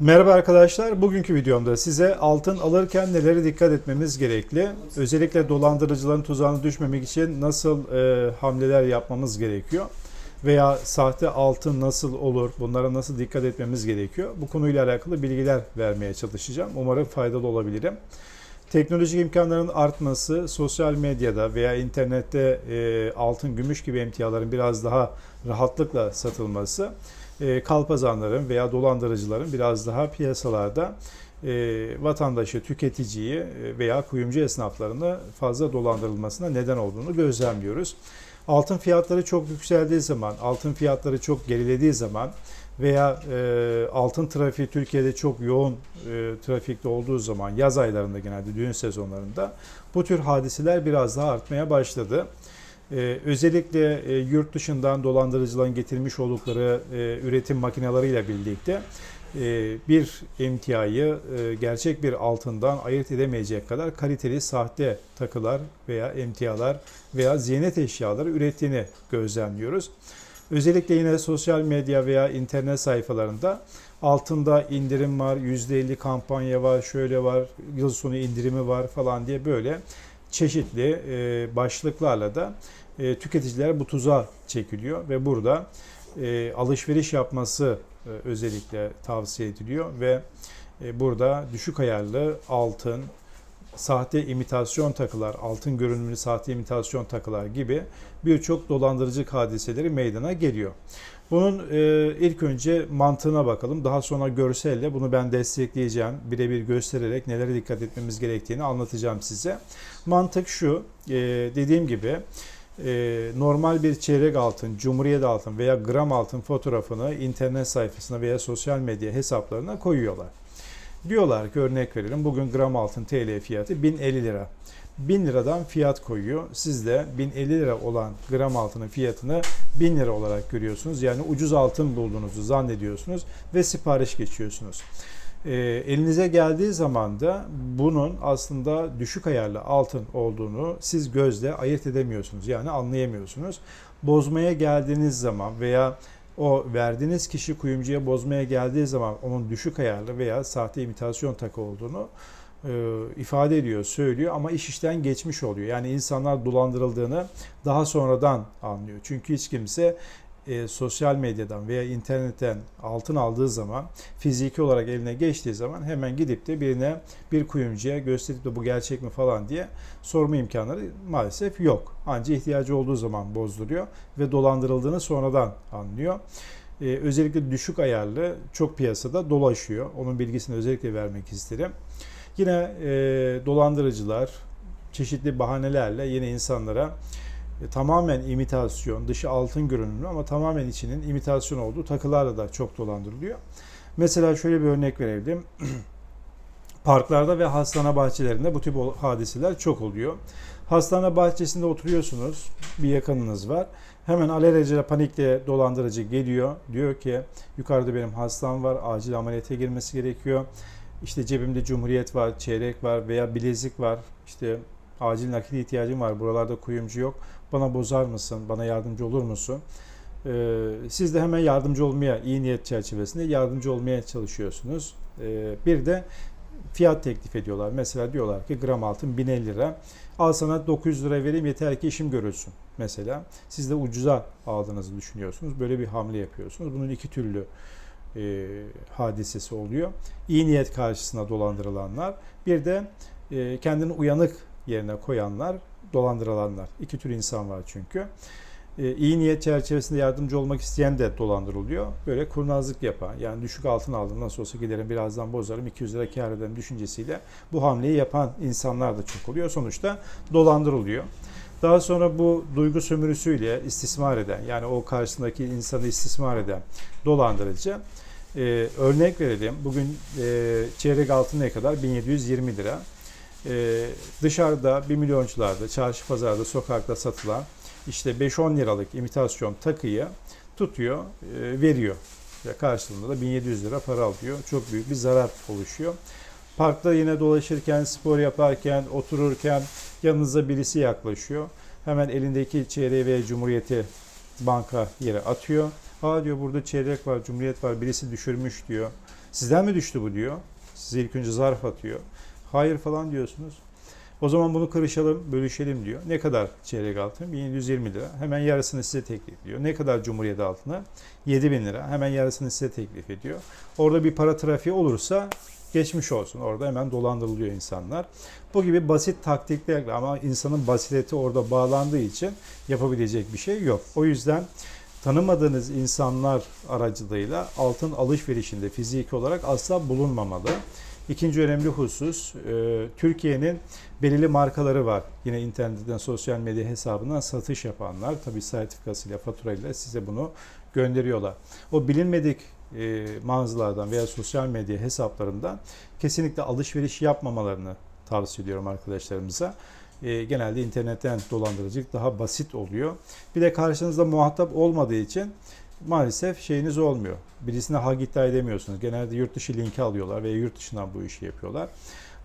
Merhaba arkadaşlar. Bugünkü videomda size altın alırken nelere dikkat etmemiz gerekli, özellikle dolandırıcıların tuzağına düşmemek için nasıl e, hamleler yapmamız gerekiyor veya sahte altın nasıl olur, bunlara nasıl dikkat etmemiz gerekiyor. Bu konuyla alakalı bilgiler vermeye çalışacağım. Umarım faydalı olabilirim. Teknolojik imkanların artması, sosyal medyada veya internette e, altın, gümüş gibi emtiaların biraz daha rahatlıkla satılması e, kalpazanların veya dolandırıcıların biraz daha piyasalarda e, vatandaşı, tüketiciyi e, veya kuyumcu esnaflarını fazla dolandırılmasına neden olduğunu gözlemliyoruz. Altın fiyatları çok yükseldiği zaman, altın fiyatları çok gerilediği zaman veya e, altın trafiği Türkiye'de çok yoğun e, trafikte olduğu zaman yaz aylarında genelde düğün sezonlarında bu tür hadiseler biraz daha artmaya başladı. Ee, özellikle e, yurt dışından dolandırıcıların getirmiş oldukları e, üretim makineleriyle birlikte e, bir emtiayı e, gerçek bir altından ayırt edemeyecek kadar kaliteli sahte takılar veya emtialar veya ziynet eşyaları ürettiğini gözlemliyoruz. Özellikle yine sosyal medya veya internet sayfalarında altında indirim var, %50 kampanya var, şöyle var, yıl sonu indirimi var falan diye böyle çeşitli e, başlıklarla da e, tüketiciler bu tuzağa çekiliyor ve burada e, alışveriş yapması özellikle tavsiye ediliyor ve burada düşük ayarlı altın, sahte imitasyon takılar, altın görünümlü sahte imitasyon takılar gibi birçok dolandırıcı hadiseleri meydana geliyor. Bunun e, ilk önce mantığına bakalım. Daha sonra görselle bunu ben destekleyeceğim. Birebir göstererek nelere dikkat etmemiz gerektiğini anlatacağım size. Mantık şu. E, dediğim gibi e, normal bir çeyrek altın, cumhuriyet altın veya gram altın fotoğrafını internet sayfasına veya sosyal medya hesaplarına koyuyorlar. Diyorlar ki örnek verelim bugün gram altın TL fiyatı 1050 lira. 1000 liradan fiyat koyuyor. Siz de 1050 lira olan gram altının fiyatını 1000 lira olarak görüyorsunuz. Yani ucuz altın bulduğunuzu zannediyorsunuz ve sipariş geçiyorsunuz. E, elinize geldiği zaman da bunun aslında düşük ayarlı altın olduğunu siz gözle ayırt edemiyorsunuz. Yani anlayamıyorsunuz. Bozmaya geldiğiniz zaman veya o verdiğiniz kişi kuyumcuya bozmaya geldiği zaman onun düşük ayarlı veya sahte imitasyon takı olduğunu e, ifade ediyor, söylüyor ama iş işten geçmiş oluyor. Yani insanlar dolandırıldığını daha sonradan anlıyor. Çünkü hiç kimse e, sosyal medyadan veya internetten altın aldığı zaman fiziki olarak eline geçtiği zaman hemen gidip de birine bir kuyumcuya gösterip de bu gerçek mi falan diye sorma imkanları maalesef yok. Ancak ihtiyacı olduğu zaman bozduruyor ve dolandırıldığını sonradan anlıyor. Ee, özellikle düşük ayarlı çok piyasada dolaşıyor. Onun bilgisini özellikle vermek isterim. Yine e, dolandırıcılar çeşitli bahanelerle yine insanlara e, tamamen imitasyon, dışı altın görünümlü ama tamamen içinin imitasyon olduğu takılarla da çok dolandırılıyor. Mesela şöyle bir örnek verebilirim. Parklarda ve hastane bahçelerinde bu tip hadiseler çok oluyor. Hastane bahçesinde oturuyorsunuz, bir yakınınız var. Hemen alelacele panikle dolandırıcı geliyor. Diyor ki yukarıda benim hastam var, acil ameliyata girmesi gerekiyor. İşte cebimde cumhuriyet var, çeyrek var veya bilezik var. İşte acil nakit ihtiyacım var. Buralarda kuyumcu yok. Bana bozar mısın? Bana yardımcı olur musun? Ee, siz de hemen yardımcı olmaya, iyi niyet çerçevesinde yardımcı olmaya çalışıyorsunuz. Ee, bir de fiyat teklif ediyorlar. Mesela diyorlar ki gram altın 1050 lira. Al sana 900 lira vereyim yeter ki işim görülsün. Mesela siz de ucuza aldığınızı düşünüyorsunuz. Böyle bir hamle yapıyorsunuz. Bunun iki türlü e, hadisesi oluyor. İyi niyet karşısına dolandırılanlar. Bir de e, kendini uyanık yerine koyanlar, dolandırılanlar. İki tür insan var çünkü. E, iyi niyet çerçevesinde yardımcı olmak isteyen de dolandırılıyor. Böyle kurnazlık yapan, yani düşük altın aldım nasıl olsa giderim birazdan bozarım 200 lira kar ederim düşüncesiyle bu hamleyi yapan insanlar da çok oluyor. Sonuçta dolandırılıyor. Daha sonra bu duygu sömürüsüyle istismar eden, yani o karşısındaki insanı istismar eden dolandırıcı e, örnek verelim. Bugün e, çeyrek altın ne kadar? 1720 lira. E, dışarıda bir milyoncularda, çarşı pazarda, sokakta satılan işte 5-10 liralık imitasyon takıyı tutuyor, e, veriyor. Ve karşılığında da 1700 lira para alıyor. Çok büyük bir zarar oluşuyor. Parkta yine dolaşırken, spor yaparken, otururken yanınıza birisi yaklaşıyor. Hemen elindeki çeyreği veya cumhuriyeti banka yere atıyor. Aa diyor burada çeyrek var, cumhuriyet var, birisi düşürmüş diyor. Sizden mi düştü bu diyor. Size ilk önce zarf atıyor. Hayır falan diyorsunuz. O zaman bunu kırışalım, bölüşelim diyor. Ne kadar çeyrek altın? 1720 lira. Hemen yarısını size teklif ediyor. Ne kadar Cumhuriyet altına? 7000 lira. Hemen yarısını size teklif ediyor. Orada bir para trafiği olursa geçmiş olsun. Orada hemen dolandırılıyor insanlar. Bu gibi basit taktiklerle ama insanın basireti orada bağlandığı için yapabilecek bir şey yok. O yüzden tanımadığınız insanlar aracılığıyla altın alışverişinde fiziki olarak asla bulunmamalı. İkinci önemli husus, e, Türkiye'nin belirli markaları var. Yine internetten, sosyal medya hesabından satış yapanlar, tabi sertifikasıyla, faturayla size bunu gönderiyorlar. O bilinmedik e, mağazalardan veya sosyal medya hesaplarından kesinlikle alışveriş yapmamalarını tavsiye ediyorum arkadaşlarımıza. E, genelde internetten dolandırıcılık daha basit oluyor. Bir de karşınızda muhatap olmadığı için maalesef şeyiniz olmuyor. Birisine hak iddia edemiyorsunuz. Genelde yurt dışı linki alıyorlar veya yurt dışından bu işi yapıyorlar.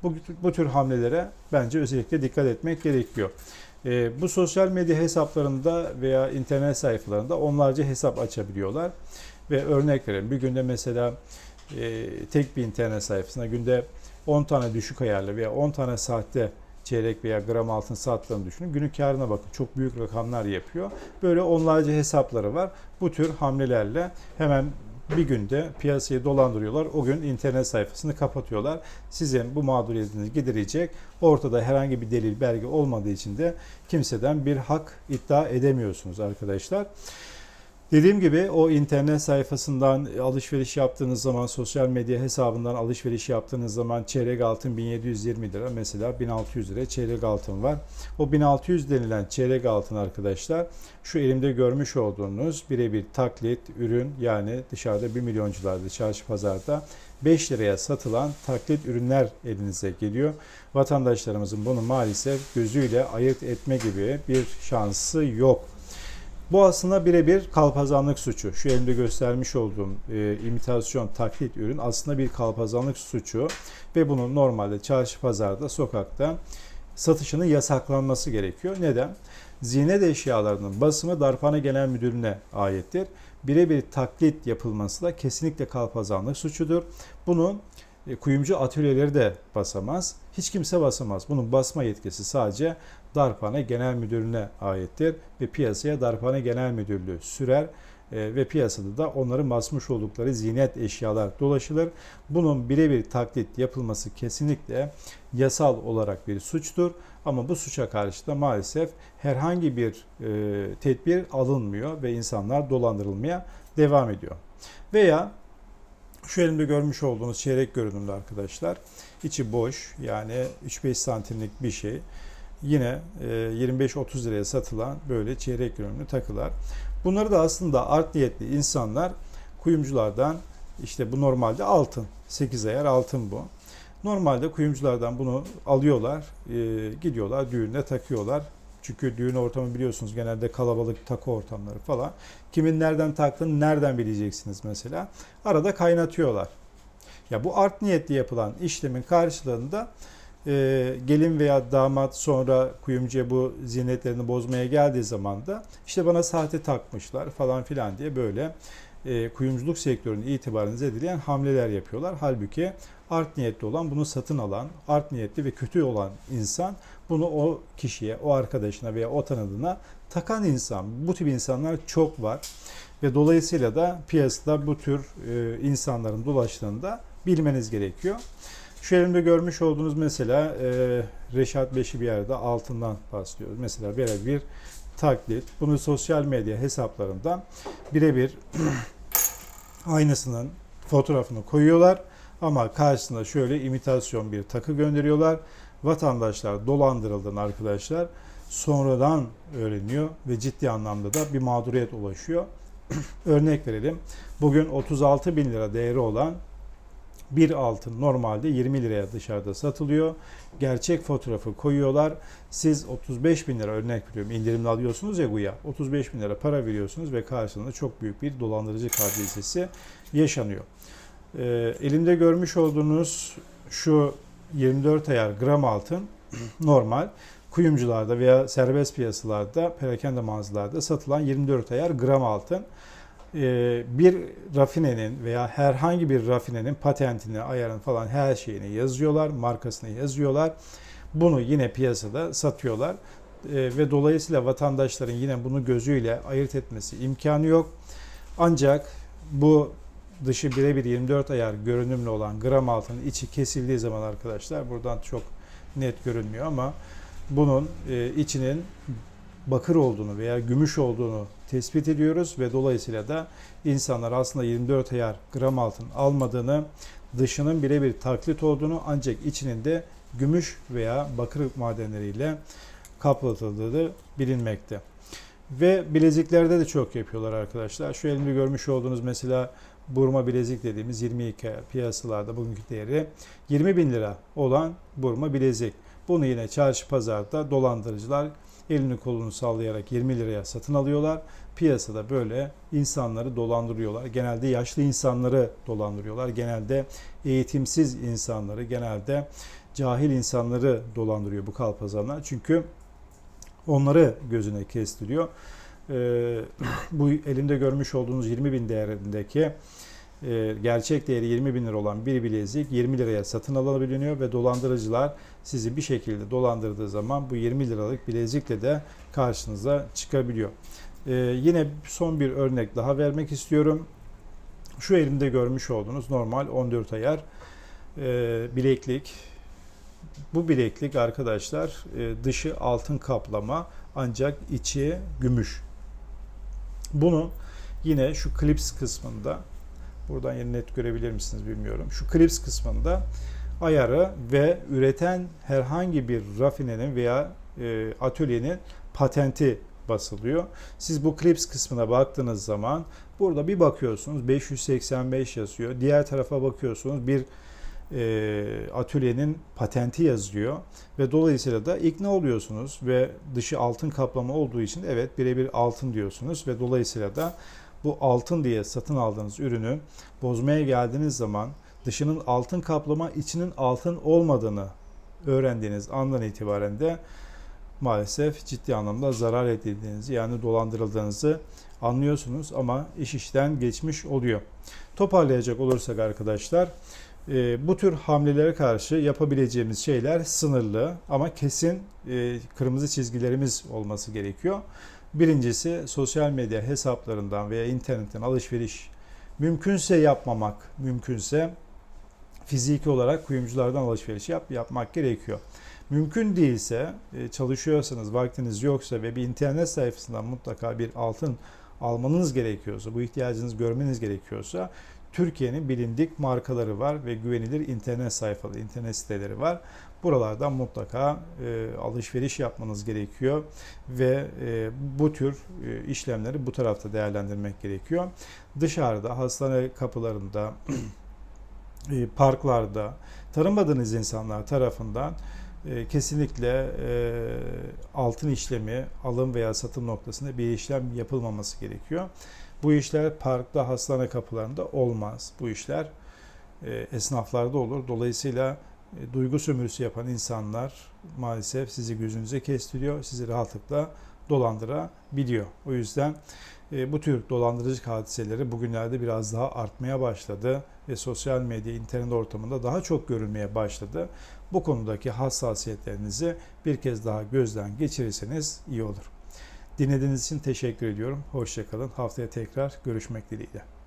Bu, bu tür hamlelere bence özellikle dikkat etmek gerekiyor. E, bu sosyal medya hesaplarında veya internet sayfalarında onlarca hesap açabiliyorlar. Ve örnek verelim bir günde mesela e, tek bir internet sayfasına günde 10 tane düşük ayarlı veya 10 tane saatte çeyrek veya gram altın sattığını düşünün. Günün karına bakın çok büyük rakamlar yapıyor. Böyle onlarca hesapları var. Bu tür hamlelerle hemen bir günde piyasayı dolandırıyorlar. O gün internet sayfasını kapatıyorlar. Sizin bu mağduriyetinizi giderecek. Ortada herhangi bir delil, belge olmadığı için de kimseden bir hak iddia edemiyorsunuz arkadaşlar. Dediğim gibi o internet sayfasından alışveriş yaptığınız zaman, sosyal medya hesabından alışveriş yaptığınız zaman çeyrek altın 1720 lira mesela 1600 lira çeyrek altın var. O 1600 denilen çeyrek altın arkadaşlar şu elimde görmüş olduğunuz birebir taklit ürün yani dışarıda 1 milyoncularda çarşı pazarda 5 liraya satılan taklit ürünler elinize geliyor. Vatandaşlarımızın bunu maalesef gözüyle ayırt etme gibi bir şansı yok. Bu aslında birebir kalpazanlık suçu. Şu elimde göstermiş olduğum e, imitasyon taklit ürün aslında bir kalpazanlık suçu ve bunun normalde çarşı pazarda sokakta satışının yasaklanması gerekiyor. Neden? Ziynet eşyalarının basımı Darphane Genel Müdürlüğü'ne aittir. Birebir taklit yapılması da kesinlikle kalpazanlık suçudur. Bunu kuyumcu atölyeleri de basamaz. Hiç kimse basamaz. Bunun basma yetkisi sadece Darphane Genel Müdürlüğü'ne aittir ve piyasaya Darphane Genel Müdürlüğü sürer e, ve piyasada da onların basmış oldukları zinet eşyalar dolaşılır. Bunun birebir taklit yapılması kesinlikle yasal olarak bir suçtur. Ama bu suça karşı da maalesef herhangi bir e, tedbir alınmıyor ve insanlar dolandırılmaya devam ediyor. Veya şu elimde görmüş olduğunuz çeyrek görünümlü arkadaşlar. İçi boş yani 3-5 santimlik bir şey. Yine 25-30 liraya satılan böyle çeyrek görünümlü takılar. Bunları da aslında art niyetli insanlar kuyumculardan işte bu normalde altın. 8 ayar altın bu. Normalde kuyumculardan bunu alıyorlar, gidiyorlar düğünde takıyorlar. Çünkü düğün ortamı biliyorsunuz genelde kalabalık takı ortamları falan. Kimin nereden taktığını nereden bileceksiniz mesela. Arada kaynatıyorlar. Ya bu art niyetli yapılan işlemin karşılığında e, gelin veya damat sonra kuyumcuya bu zinetlerini bozmaya geldiği zaman da işte bana sahte takmışlar falan filan diye böyle e, kuyumculuk sektörünün itibarını zedeleyen hamleler yapıyorlar. Halbuki art niyetli olan bunu satın alan, art niyetli ve kötü olan insan bunu o kişiye, o arkadaşına veya o tanıdığına takan insan. Bu tip insanlar çok var ve dolayısıyla da piyasada bu tür e, insanların dolaştığını da bilmeniz gerekiyor. Şu elimde görmüş olduğunuz mesela e, Reşat Beşi bir yerde altından bahsediyoruz. Mesela böyle bir taklit. Bunu sosyal medya hesaplarından birebir aynısının fotoğrafını koyuyorlar. Ama karşısında şöyle imitasyon bir takı gönderiyorlar. Vatandaşlar dolandırıldığını arkadaşlar sonradan öğreniyor ve ciddi anlamda da bir mağduriyet ulaşıyor. Örnek verelim. Bugün 36 bin lira değeri olan bir altın normalde 20 liraya dışarıda satılıyor. Gerçek fotoğrafı koyuyorlar. Siz 35 bin lira örnek veriyorum indirimli alıyorsunuz ya güya. 35 bin lira para veriyorsunuz ve karşılığında çok büyük bir dolandırıcı hadisesi yaşanıyor. E, elimde görmüş olduğunuz şu 24 ayar gram altın normal kuyumcularda veya serbest piyasalarda, perakende mağazalarda satılan 24 ayar gram altın. e, bir rafinenin veya herhangi bir rafinenin patentini, ayarını falan her şeyini yazıyorlar, markasını yazıyorlar. Bunu yine piyasada satıyorlar. E, ve dolayısıyla vatandaşların yine bunu gözüyle ayırt etmesi imkanı yok. Ancak bu dışı birebir 24 ayar görünümlü olan gram altının içi kesildiği zaman arkadaşlar buradan çok net görünmüyor ama bunun e, içinin bakır olduğunu veya gümüş olduğunu tespit ediyoruz ve dolayısıyla da insanlar aslında 24 ayar gram altın almadığını, dışının birebir taklit olduğunu ancak içinin de gümüş veya bakır madenleriyle kaplatıldığı bilinmekte. Ve bileziklerde de çok yapıyorlar arkadaşlar. Şu elimde görmüş olduğunuz mesela burma bilezik dediğimiz 22 ayar piyasalarda bugünkü değeri 20 bin lira olan burma bilezik. Bunu yine çarşı pazarda dolandırıcılar elini kolunu sallayarak 20 liraya satın alıyorlar. Piyasada böyle insanları dolandırıyorlar. Genelde yaşlı insanları dolandırıyorlar. Genelde eğitimsiz insanları, genelde cahil insanları dolandırıyor bu kalpazanlar. Çünkü onları gözüne kestiriyor. Ee, bu elimde görmüş olduğunuz 20 bin değerindeki e, gerçek değeri 20 bin lira olan bir bilezik 20 liraya satın alabiliyor ve dolandırıcılar sizi bir şekilde dolandırdığı zaman bu 20 liralık bilezikle de karşınıza çıkabiliyor. Ee, yine son bir örnek daha vermek istiyorum. Şu elimde görmüş olduğunuz normal 14 ayar e, bileklik. Bu bileklik arkadaşlar e, dışı altın kaplama ancak içi gümüş. Bunu yine şu klips kısmında buradan yine net görebilir misiniz bilmiyorum. Şu klips kısmında ayarı ve üreten herhangi bir rafinenin veya e, atölyenin patenti basılıyor. Siz bu clips kısmına baktığınız zaman burada bir bakıyorsunuz 585 yazıyor. Diğer tarafa bakıyorsunuz bir e, atölyenin patenti yazıyor ve dolayısıyla da ikna oluyorsunuz ve dışı altın kaplama olduğu için evet birebir altın diyorsunuz ve dolayısıyla da bu altın diye satın aldığınız ürünü bozmaya geldiğiniz zaman dışının altın kaplama içinin altın olmadığını öğrendiğiniz andan itibaren de maalesef ciddi anlamda zarar edildiğinizi yani dolandırıldığınızı anlıyorsunuz ama iş işten geçmiş oluyor. Toparlayacak olursak arkadaşlar e, bu tür hamlelere karşı yapabileceğimiz şeyler sınırlı ama kesin e, kırmızı çizgilerimiz olması gerekiyor. Birincisi sosyal medya hesaplarından veya internetten alışveriş mümkünse yapmamak, mümkünse fiziki olarak kuyumculardan alışveriş yap, yapmak gerekiyor. Mümkün değilse e, çalışıyorsanız, vaktiniz yoksa ve bir internet sayfasından mutlaka bir altın almanız gerekiyorsa, bu ihtiyacınızı görmeniz gerekiyorsa Türkiye'nin bilindik markaları var ve güvenilir internet sayfaları, internet siteleri var. Buralardan mutlaka e, alışveriş yapmanız gerekiyor ve e, bu tür e, işlemleri bu tarafta değerlendirmek gerekiyor. Dışarıda, hastane kapılarında, e, parklarda tanımadığınız insanlar tarafından e, kesinlikle e, altın işlemi alım veya satım noktasında bir işlem yapılmaması gerekiyor. Bu işler parkta, hastane kapılarında olmaz. Bu işler e, esnaflarda olur. Dolayısıyla e, duygu sömürüsü yapan insanlar maalesef sizi gözünüze kestiriyor. Sizi rahatlıkla dolandırabiliyor. O yüzden e, bu tür dolandırıcı hadiseleri bugünlerde biraz daha artmaya başladı ve sosyal medya, internet ortamında daha çok görülmeye başladı. Bu konudaki hassasiyetlerinizi bir kez daha gözden geçirirseniz iyi olur. Dinlediğiniz için teşekkür ediyorum. Hoşçakalın. Haftaya tekrar görüşmek dileğiyle.